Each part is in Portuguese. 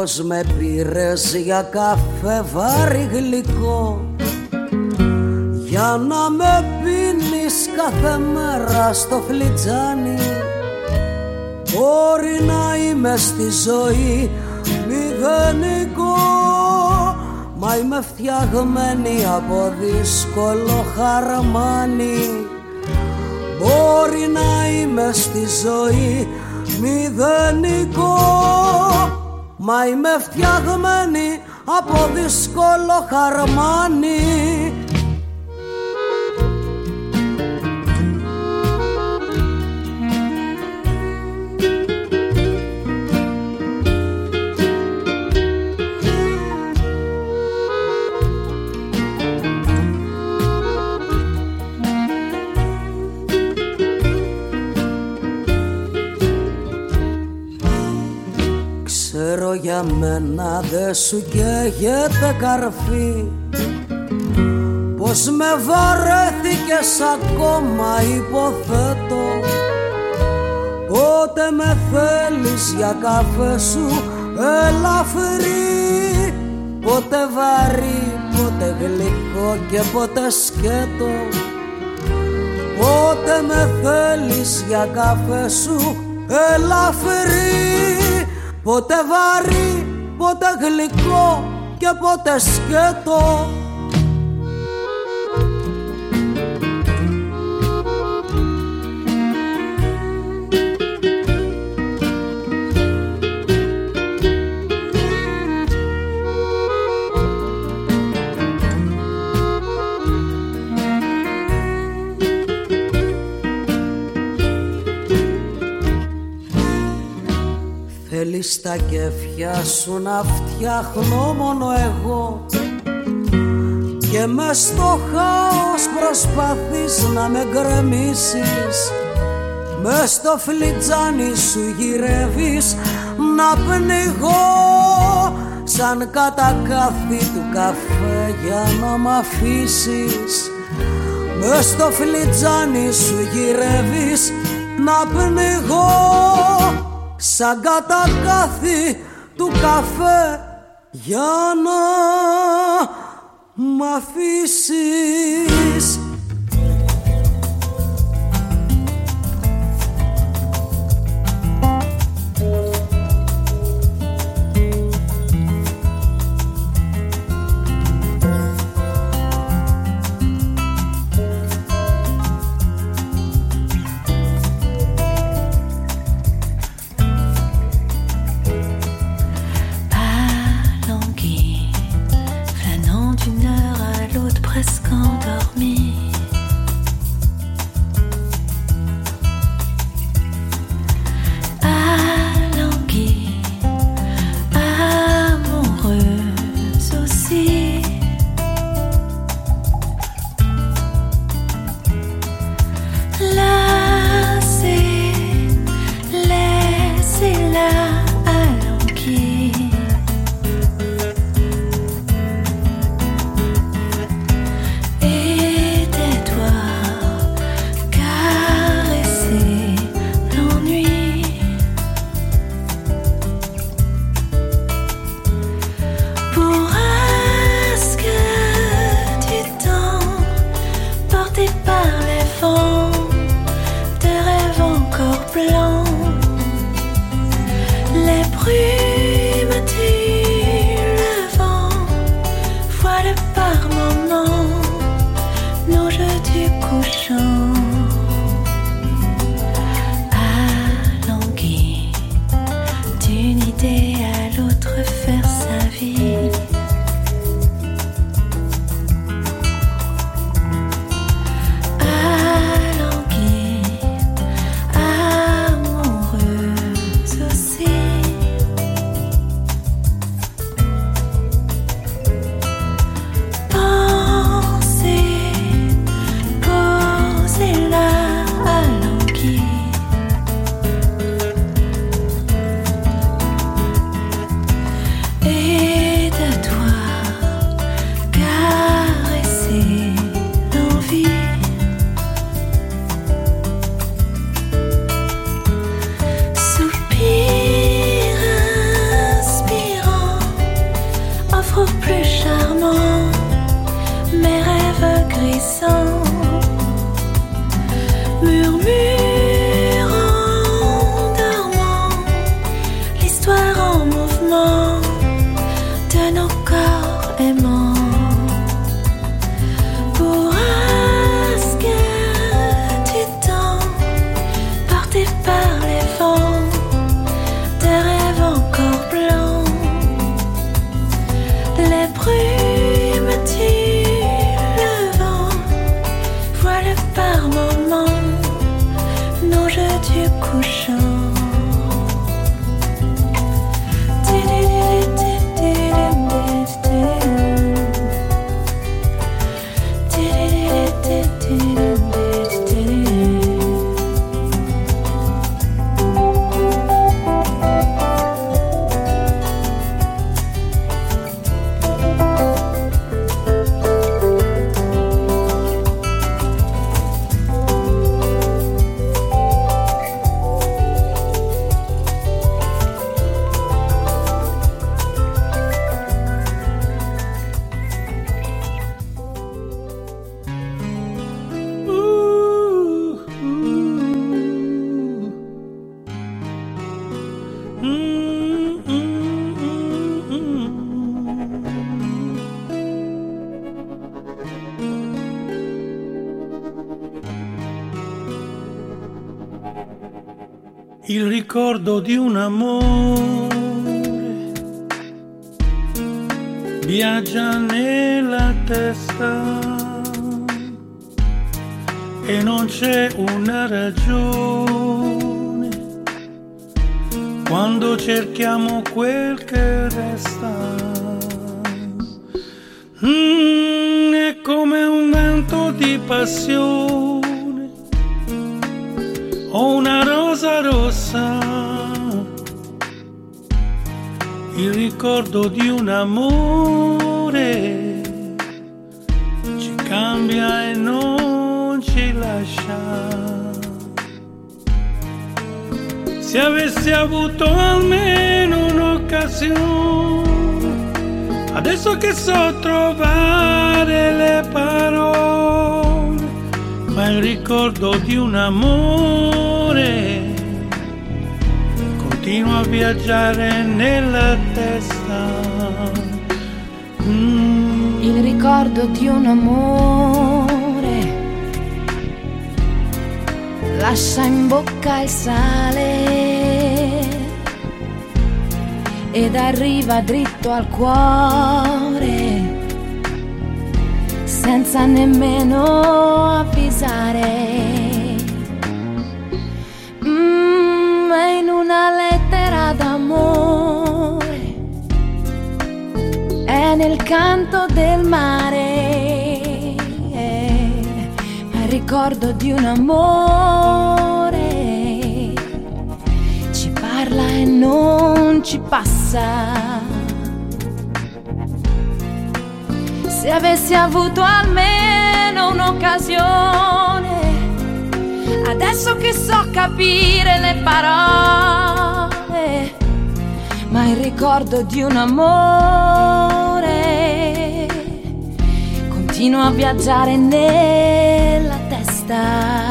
πως με πήρες για καφέ βάρη γλυκό για να με πίνεις κάθε μέρα στο φλιτζάνι. Μπορεί να είμαι στη ζωή μηδενικό Μα είμαι φτιαγμένη από δύσκολο χαρμάνι. Μπορεί να είμαι στη ζωή μηδενικό Μα είμαι φτιαγμένη από δύσκολο χαρμάνι για μένα δε σου καίγεται καρφί. Πως με βαρέθηκες ακόμα υποθέτω. Πότε με θέλεις για καφέ σου ελαφρύ Πότε βαρύ, πότε γλυκό και πότε σκέτο. Πότε με θέλεις για καφέ σου ελαφρύ Πότε βαρύ, πότε γλυκό και πότε σκέτο στα κεφιά σου να φτιάχνω μόνο εγώ. Και μες στο χάος προσπαθείς να με γκρεμίσεις. Μες στο φλιτζάνι σου γυρεύεις να πνιγώ. Σαν κατακάθι του καφέ για να μ' αφήσεις. μες στο φλιτζάνι σου γυρεύεις να πνιγώ σαν κατακάθι του καφέ για να μ' αφήσεις Se avessi avuto almeno un'occasione, adesso che so trovare le parole ma il ricordo di un amore continua a viaggiare nella testa. Mm. Il ricordo di un amore lascia in bocca il sale ed arriva dritto al cuore senza nemmeno avvisare. Mm, è in una lettera d'amore, è nel canto del mare, ricordo di un amore, ci parla e non ci passa. Se avessi avuto almeno un'occasione, adesso che so capire le parole, ma il ricordo di un amore continua a viaggiare nella estar.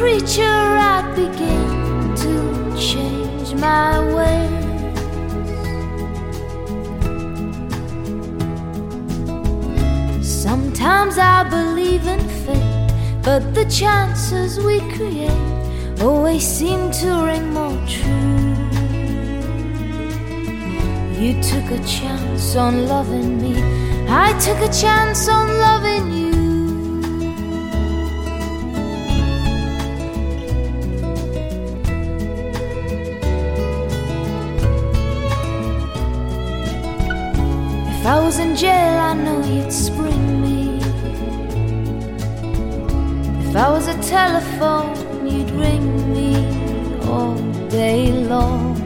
Preacher, I'd begin to change my ways. Sometimes I believe in fate, but the chances we create always seem to ring more true. You took a chance on loving me, I took a chance on loving you. Was in jail, I know you'd spring me. If I was a telephone, you'd ring me all day long.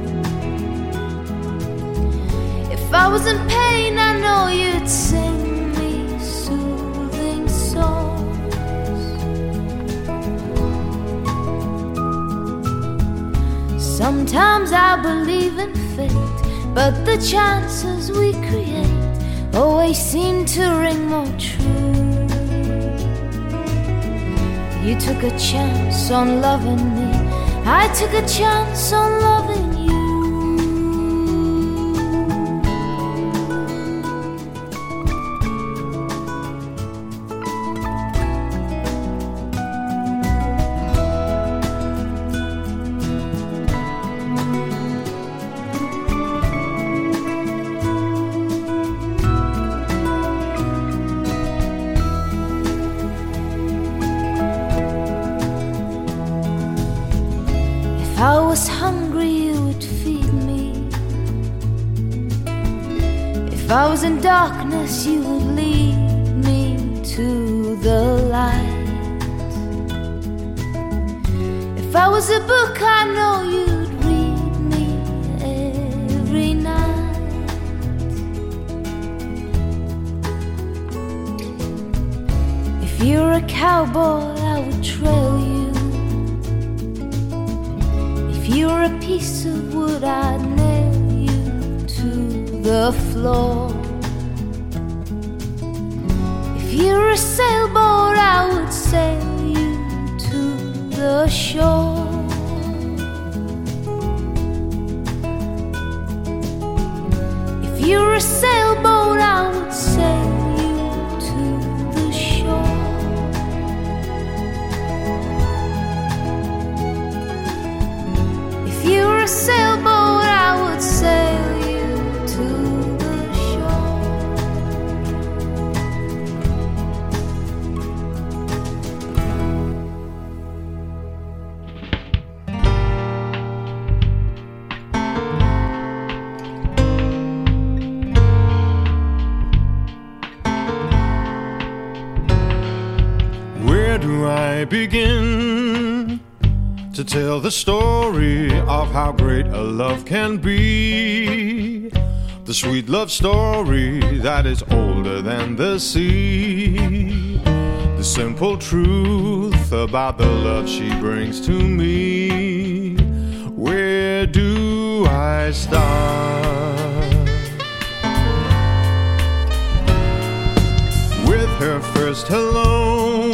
If I was in pain, I know you'd sing me soothing songs. Sometimes I believe in fate, but the chances we create always seem to ring more true. You took a chance on loving me, I took a chance on loving darkness, you would lead me to the light. If I was a book, I know you'd read me every night. If you're a cowboy, I would trail you. If you're a piece of wood, I'd nail you to the floor. If you're a sailboat, I would sail you to the shore. If you're a sailboat, story of how great a love can be? The sweet love story that is older than the sea. The simple truth about the love she brings to me. Where do I start? With her first hello,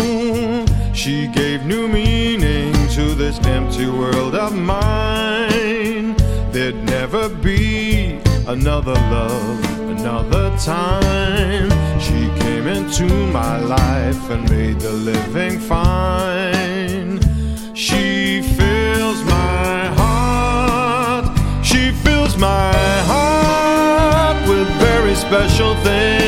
she gave new meaning to this empty world of mine. There'd never be another love, another time. She came into my life and made the living fine. She fills my heart, she fills my heart with very special things,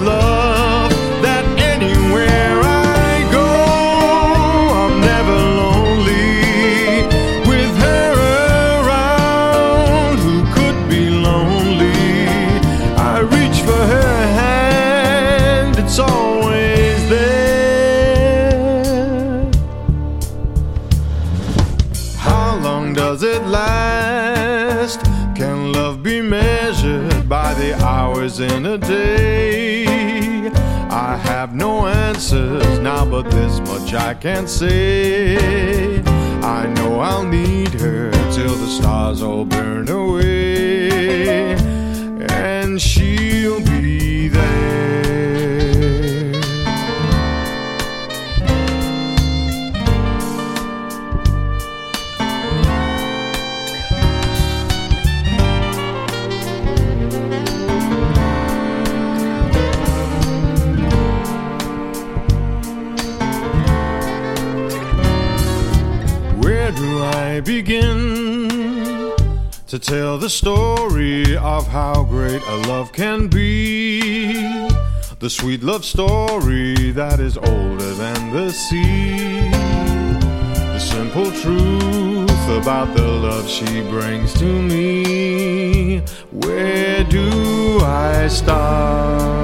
love that anywhere I go, I'm never lonely with her around. Who could be lonely? I reach for her hand, it's always there. How long does it last? Can love be measured by the hours in a day? I have no answers now, but this much I can say. I know I'll need her till the stars all burn away, and she'll be there. Tell the story of how great a love can be. The sweet love story that is older than the sea. The simple truth about the love she brings to me. Where do I start?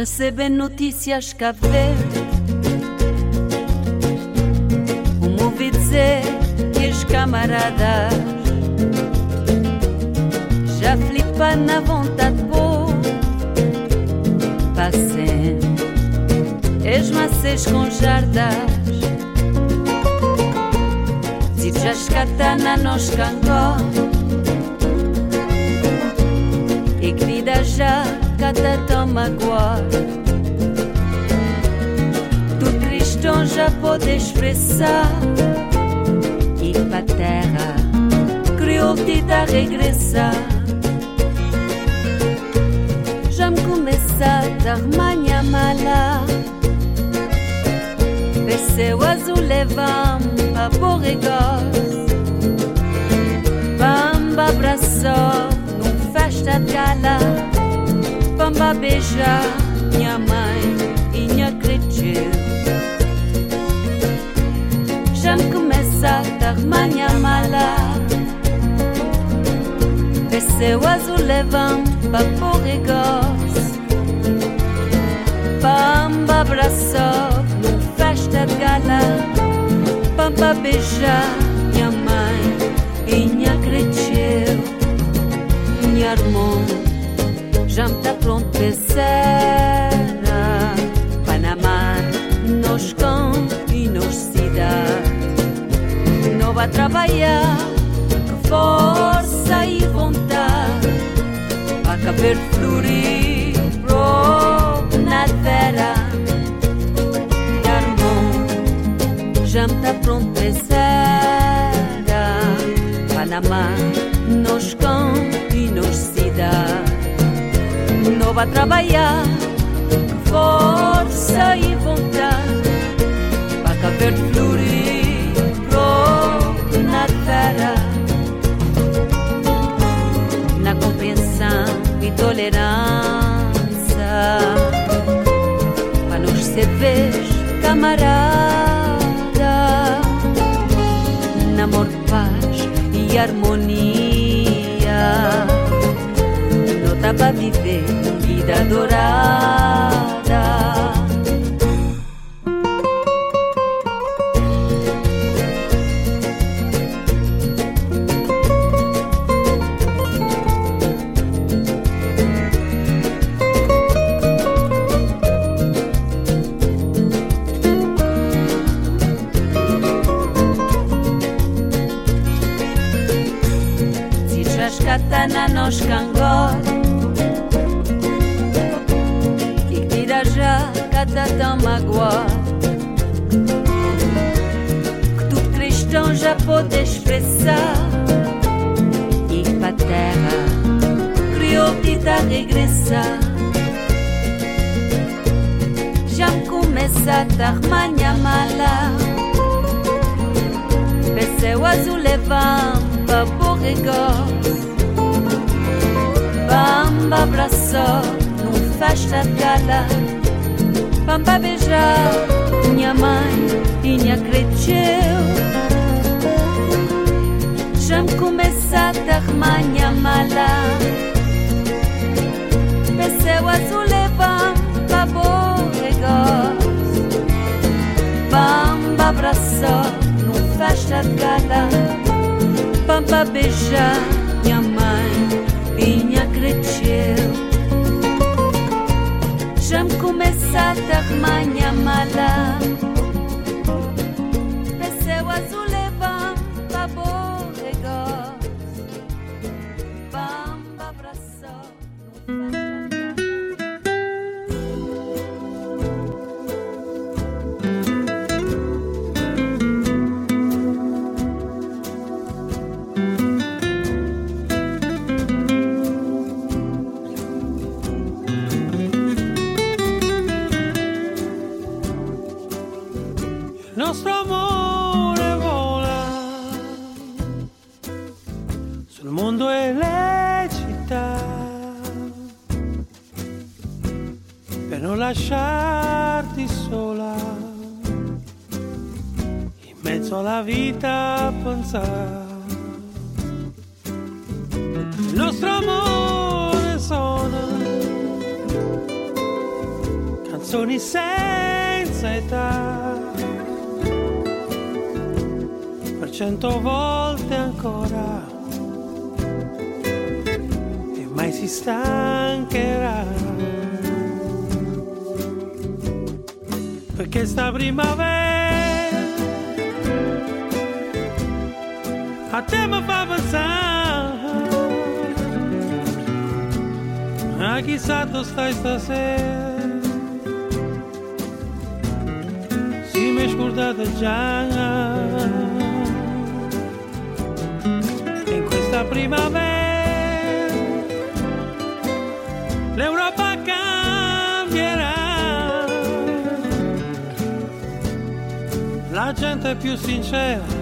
Recebem notícias cá ver. Um ouvi dizer que os camaradas já flipa na vontade boa. Passem es macês com jardas. Se já escatana nos cangó. E que vida já cata toma guar Tu cristão já pode expressar. E pra terra criou te da regressar. Já me começa a dar manhã mala. Desceu azul levamos pra borregos Bamba abraçou num festa de gala Bamba beijar minha mãe e minha cresceu. Já me começa a dar manhã mala. Desceu azul levam para porregos. Bamba abraçou num festa de gala. Bamba beijar minha mãe e minha cresceu. Minha irmã já pronto para Panamá nos cão e nos cidade Não vai trabalhar com força e vontade Para caber florir pro na terra Irmão, já está pronto para cena Panamá nos cão nova a trabalhar. Força e vontade. Para caber florir pro na terra. Na compreensão e tolerância. Para nos servir camarada. Namor paz e harmonia nota para viver vida dourada. estressar. E a terra, criou vida regressa regressar. Já começa a dar manha mala. o azul levam pra borregos. Bamba abraçou num festa gala. Bamba beijar minha mãe e minha creteu. Já começa a manhã mala. Pessoa azul levanta borregos Bamba abraçou num festa de gala. Bamba beijar minha mãe minha cresceu. Já me começa a manhã mala vita a pensare il nostro amore sono canzoni senza età. Per cento volte ancora. E mai si stancherà. Perché sta primavera a te mi fa pensare a chissà dove stai stasera si mi è scordata già in questa primavera l'Europa cambierà la gente è più sincera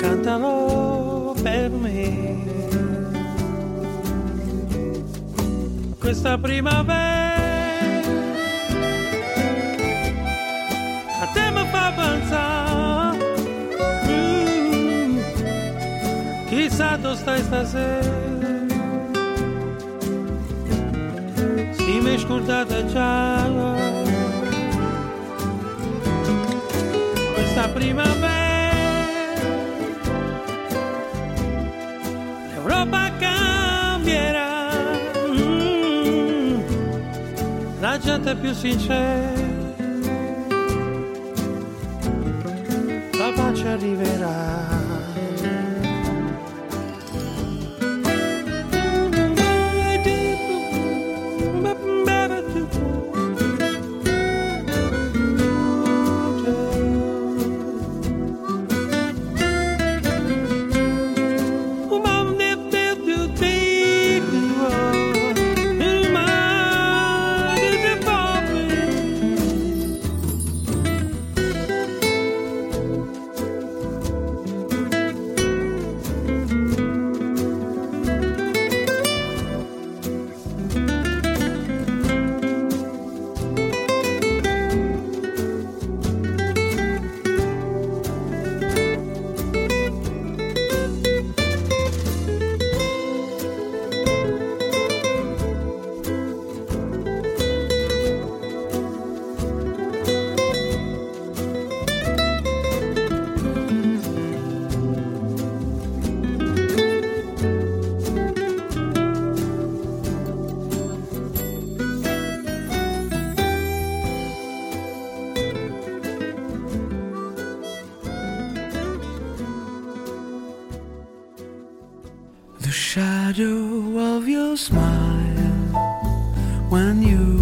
cantalo per me. Questa primavera a te mi fa pensare, mm, chissà dove stai stasera. Si mi è già questa primavera è più sincera. La pace arriverà the shadow of your smile when you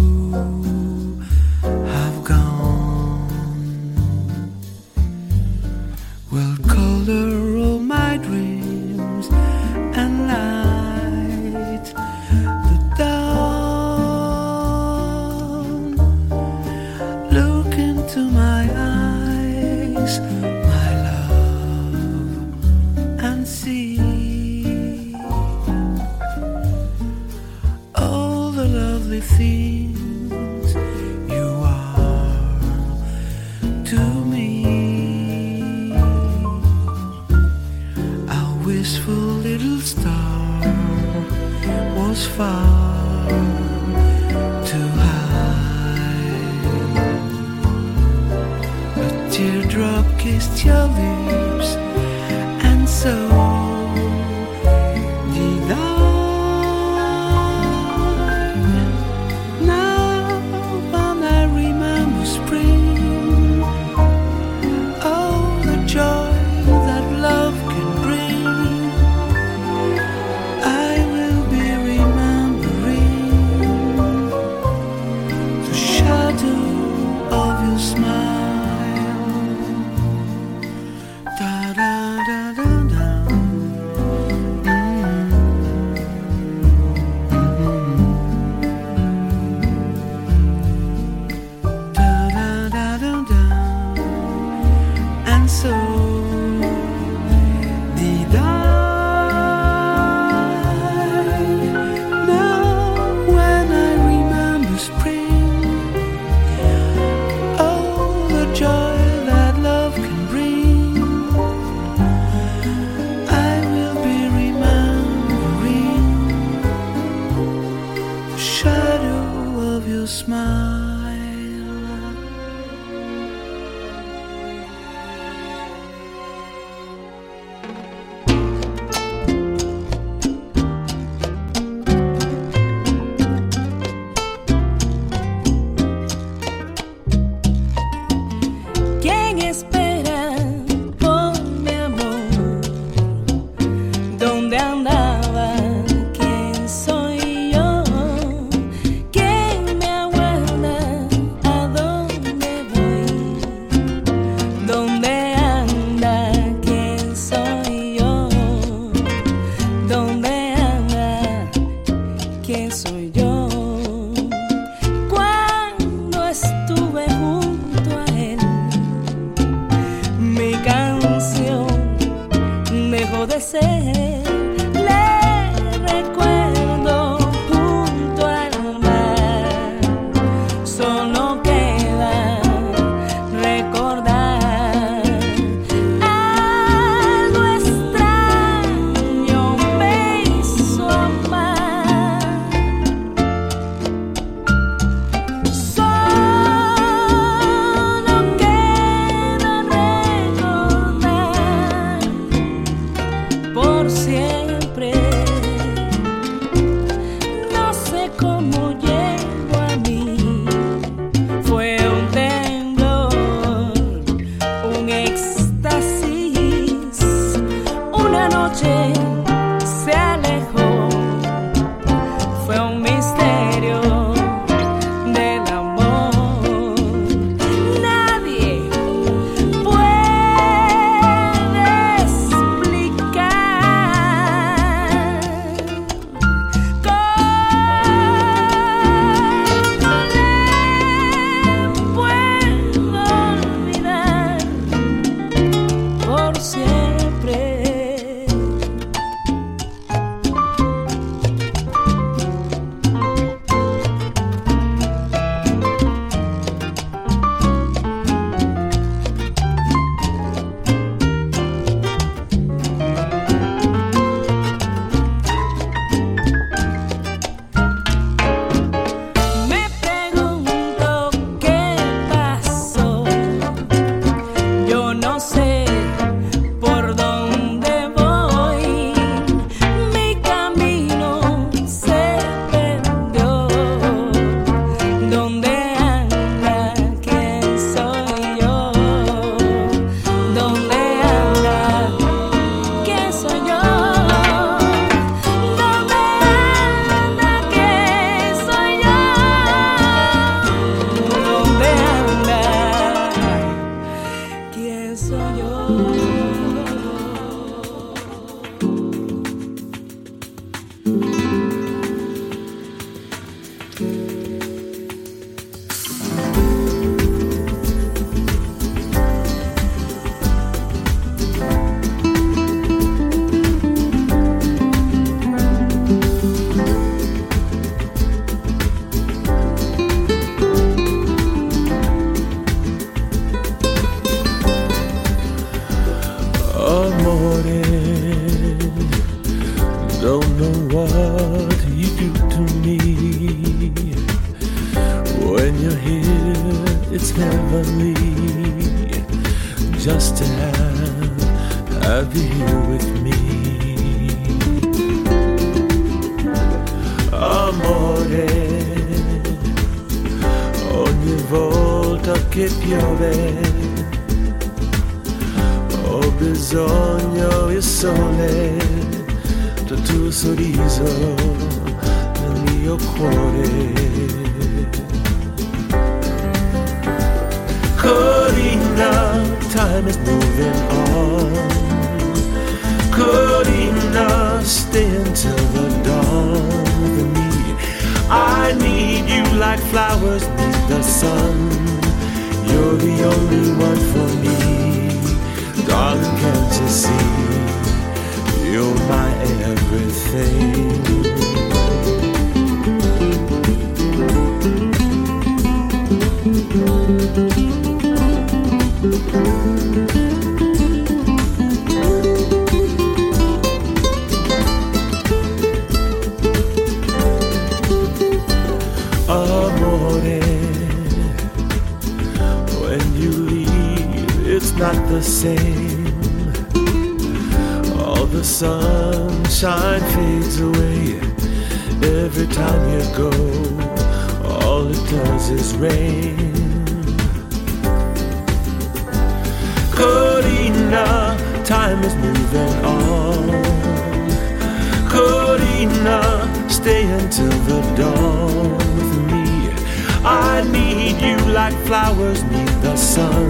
like flowers need the sun.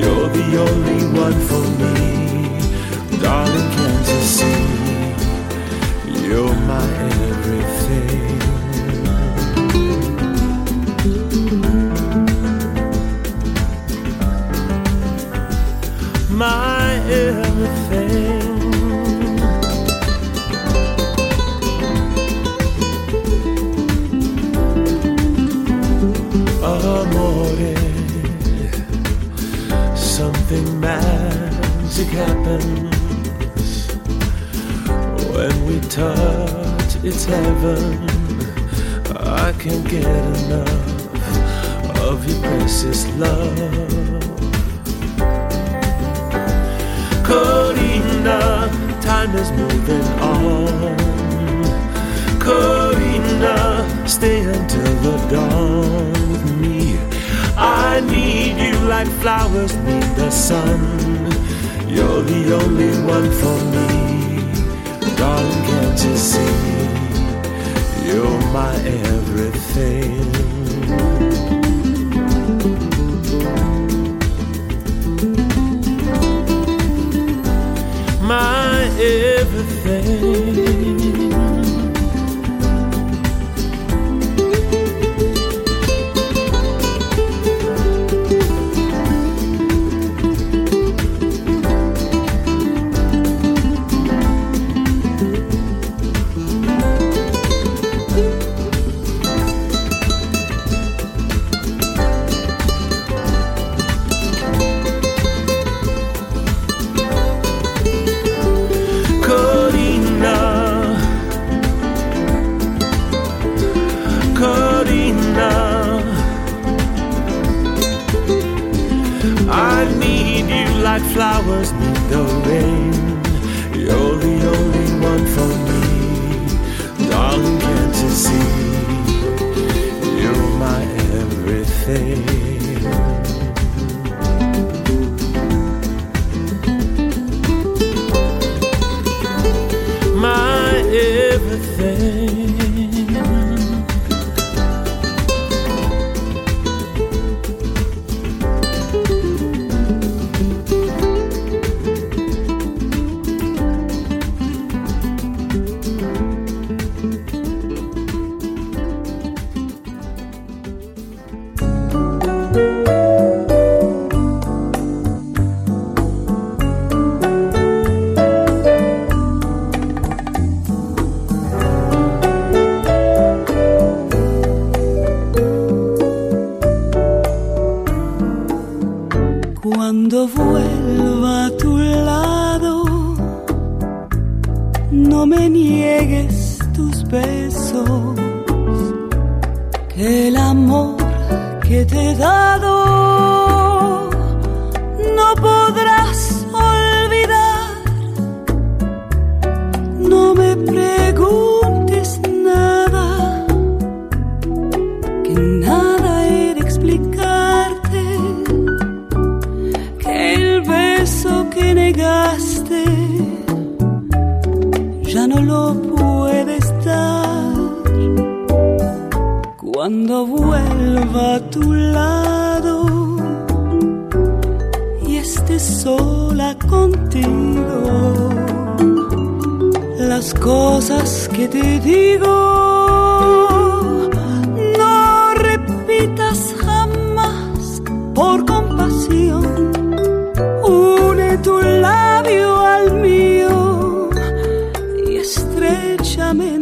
You're the only one for me, darling. Can't you see? You're my everything. My everything. Something magic happens when we touch. It's heaven. I can't get enough of your precious love. Corina, time is moving on. Corina, stay until the dawn with me. I need you like flowers need the sun. You're the only one for me, darling. Can't you see? You're my everything. My everything. sola contigo. Las cosas que te digo, no repitas jamás por compasión. Une tu labio al mío y estrechamente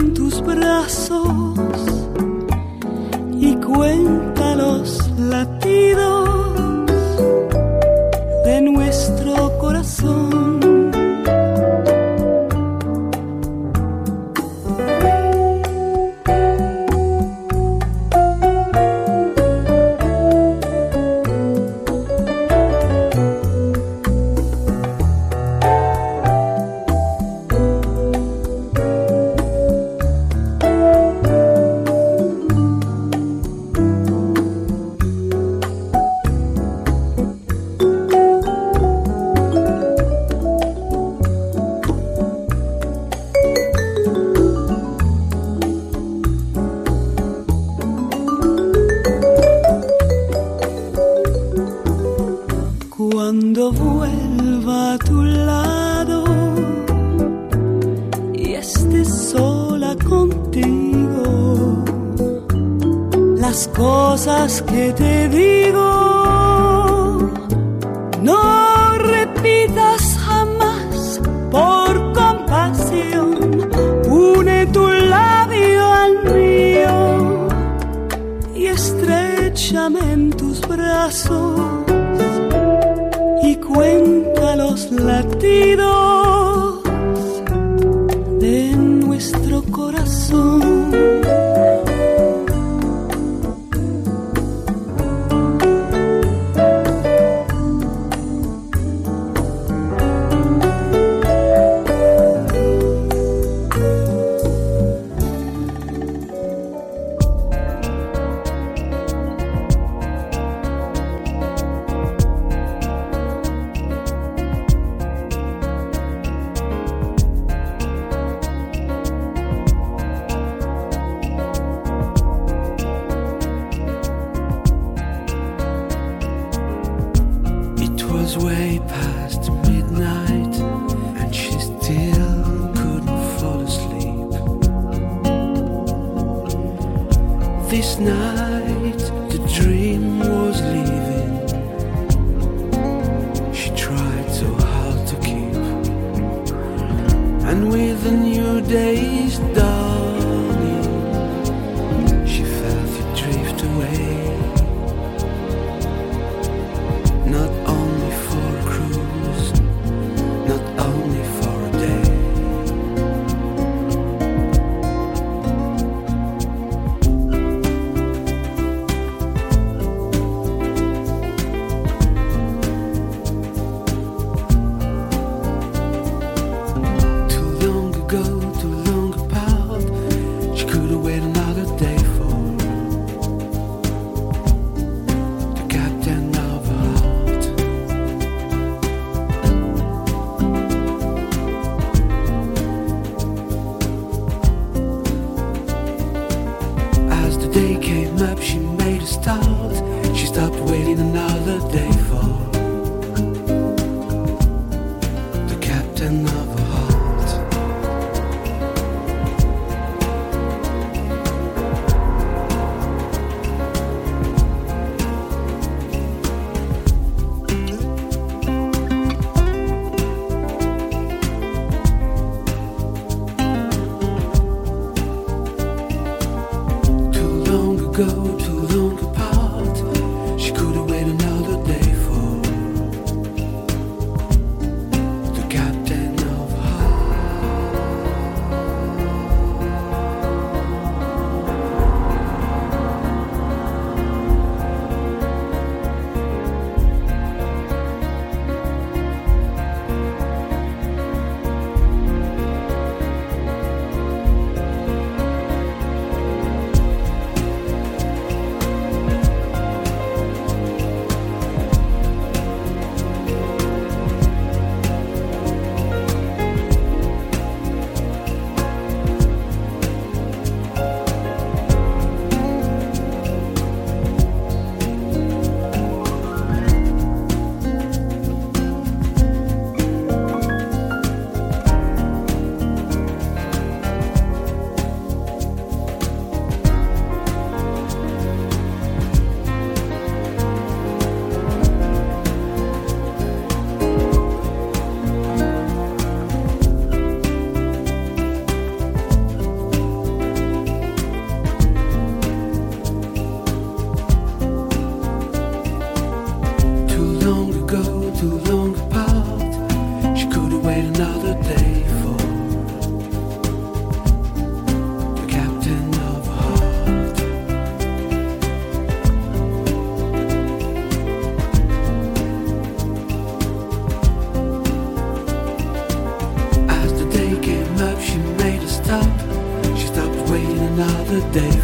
another day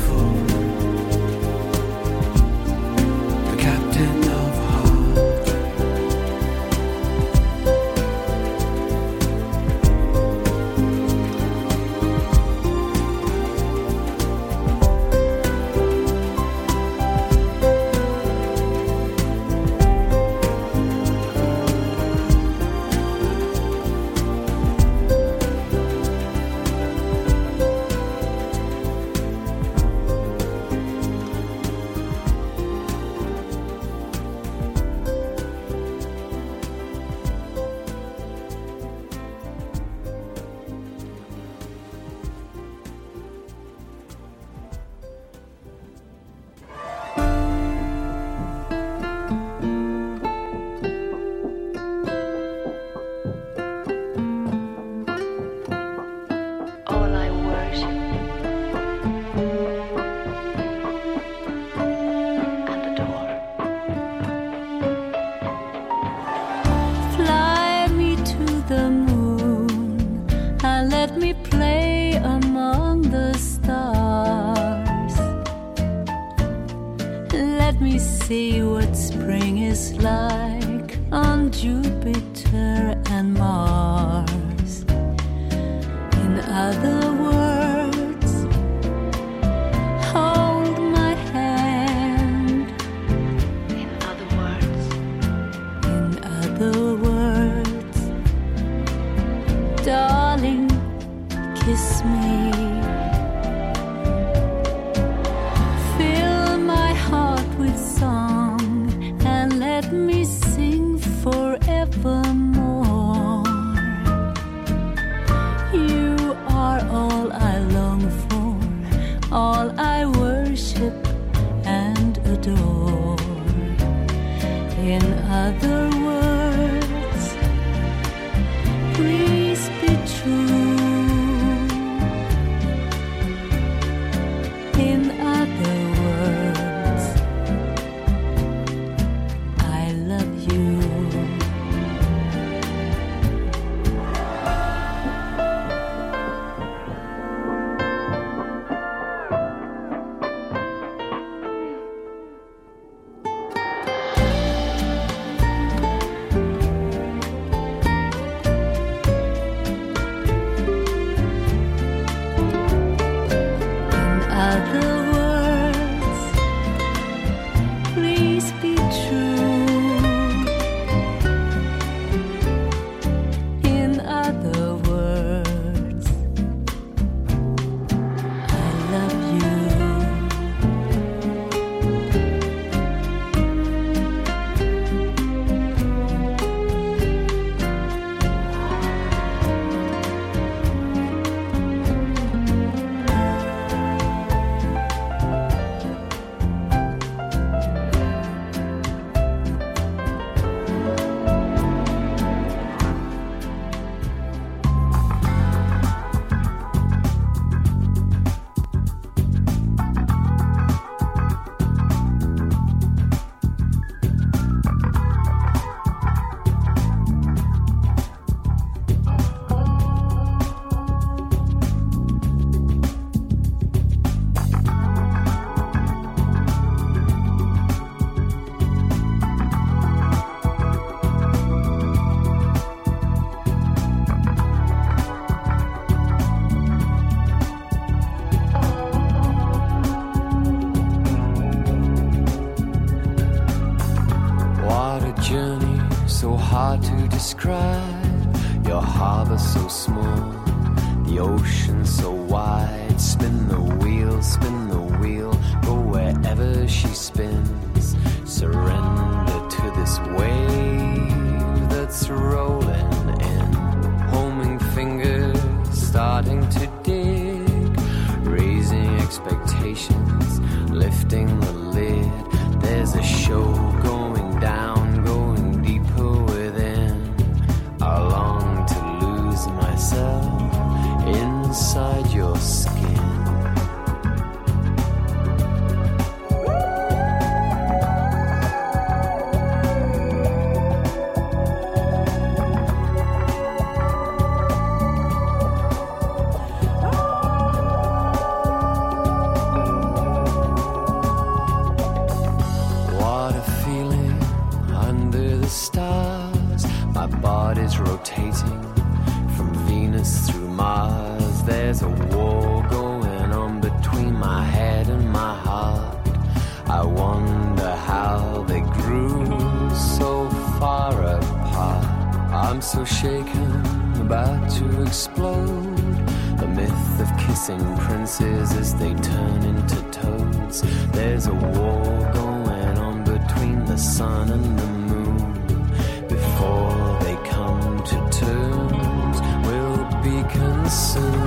soon.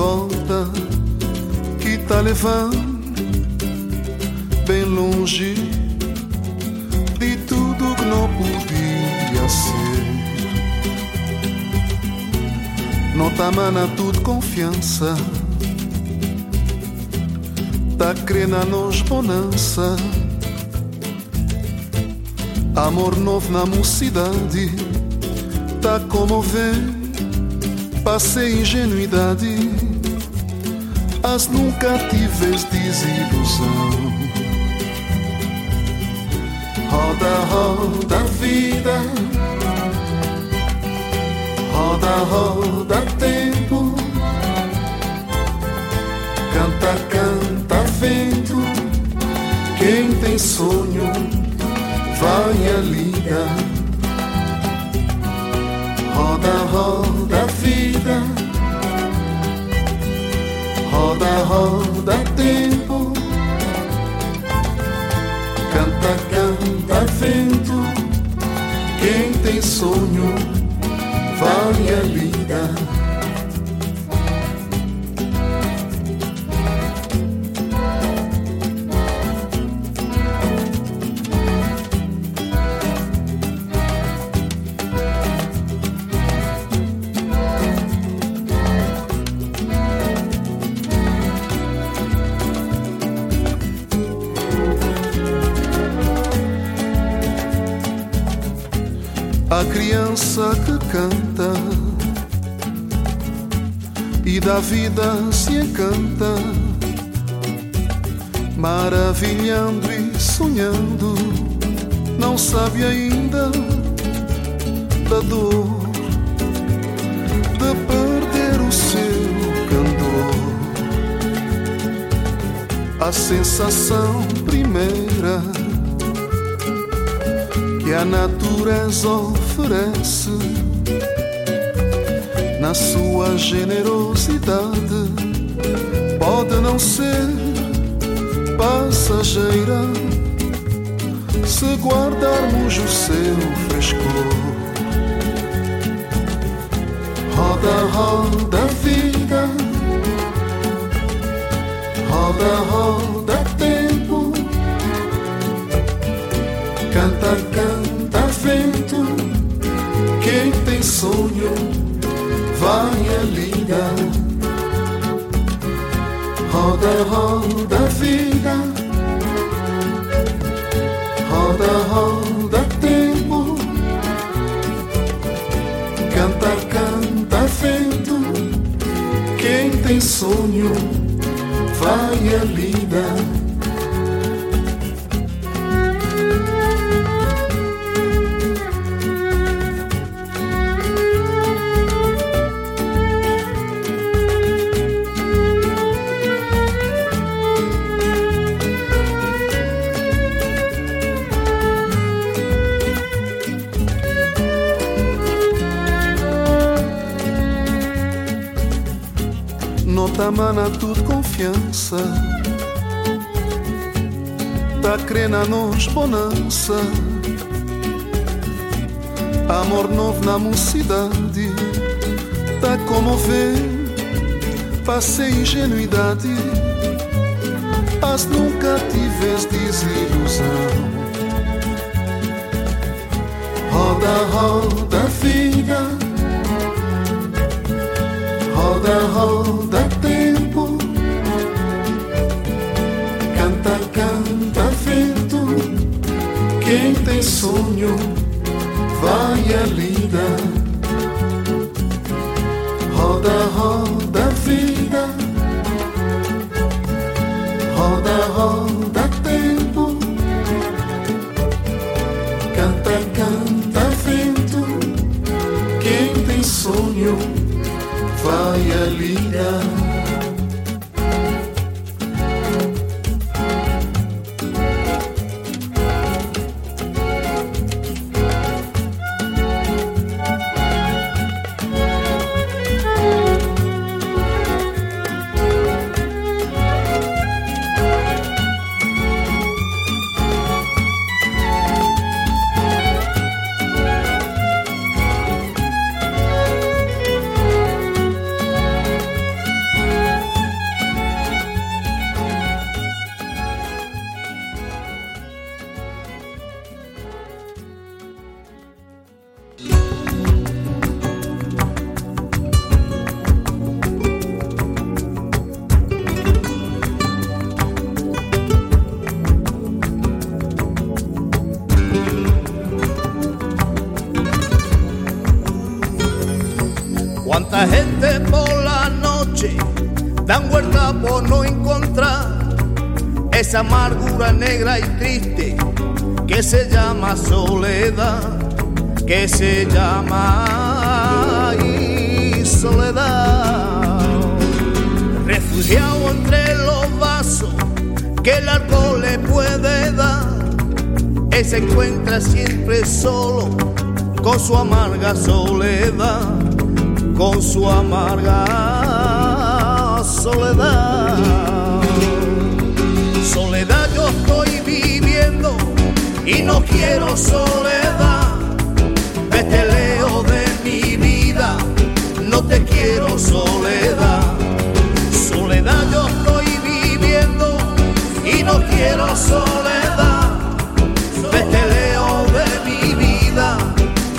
volta que tá levando bem longe de tudo que não podia ser. Não tá mana tudo confiança, tá crendo nos bonança. Amor novo na mocidade, tá comovendo, passei ingenuidade mas nunca tivés desilusão. Roda, roda a vida, roda, roda tempo, canta, canta vento. Quem tem sonho vai alinda. Roda, roda a vida. Roda, roda tempo, canta, canta vento. Quem tem sonho vida se encanta, maravilhando e sonhando, não sabe ainda da dor de perder o seu candor. A sensação primeira que a natureza oferece na sua generosidade. Pode não ser passageira se guardarmos o seu frescor. Roda, roda vida, roda, roda tempo, canta, canta vento, quem tem sonho vai a liga. Roda, roda vida. Roda, roda tempo. Canta, canta vento. Quem tem sonho vai a mana tudo confiança. Tá crendo nos bonança. Amor novo na mocidade. Tá comover Passei ingenuidade. As nunca tiveste desilusão. Roda, roda, vida. Roda, roda, Quem tem sonho vai a lida. Roda, roda vida. Roda, roda tempo. Canta, canta vento. Quem tem sonho vai a lida. esa amargura negra y triste que se llama soledad, que se llama soledad. Refugiado entre los vasos que el alcohol le puede dar, él se encuentra siempre solo con su amarga soledad, con su amarga soledad. Y no quiero soledad. Vete leo de mi vida, no te quiero soledad. Soledad yo estoy viviendo y no quiero soledad. Vete leo de mi vida,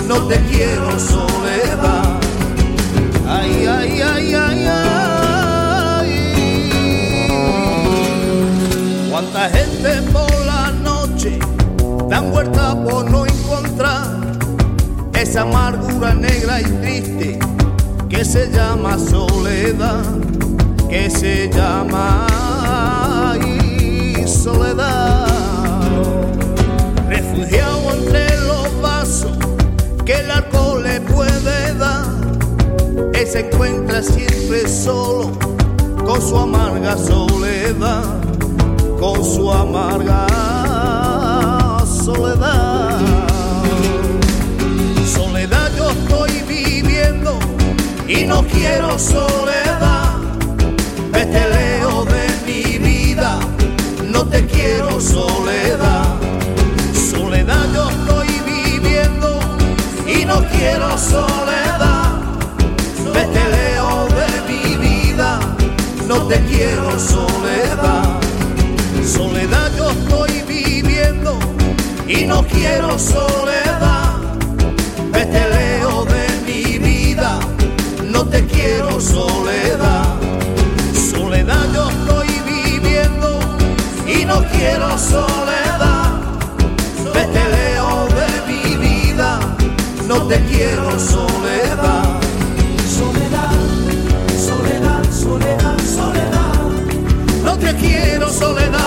no te quiero soledad. Esa amargura negra y triste que se llama soledad, que se llama soledad. Refugiado entre los vasos que el alcohol le puede dar, él se encuentra siempre solo con su amarga soledad, con su amarga. Soledad y no quiero soledad. Vete leo de mi vida, no te quiero soledad. Soledad yo estoy viviendo y no quiero soledad. Vete leo de mi vida, no te quiero soledad. Soledad yo estoy viviendo y no quiero soledad. Vete leo soledad. Soledad yo estoy viviendo y no quiero soledad. Vete leo de mi vida, no te quiero soledad. Soledad, soledad, soledad, soledad. No te quiero soledad.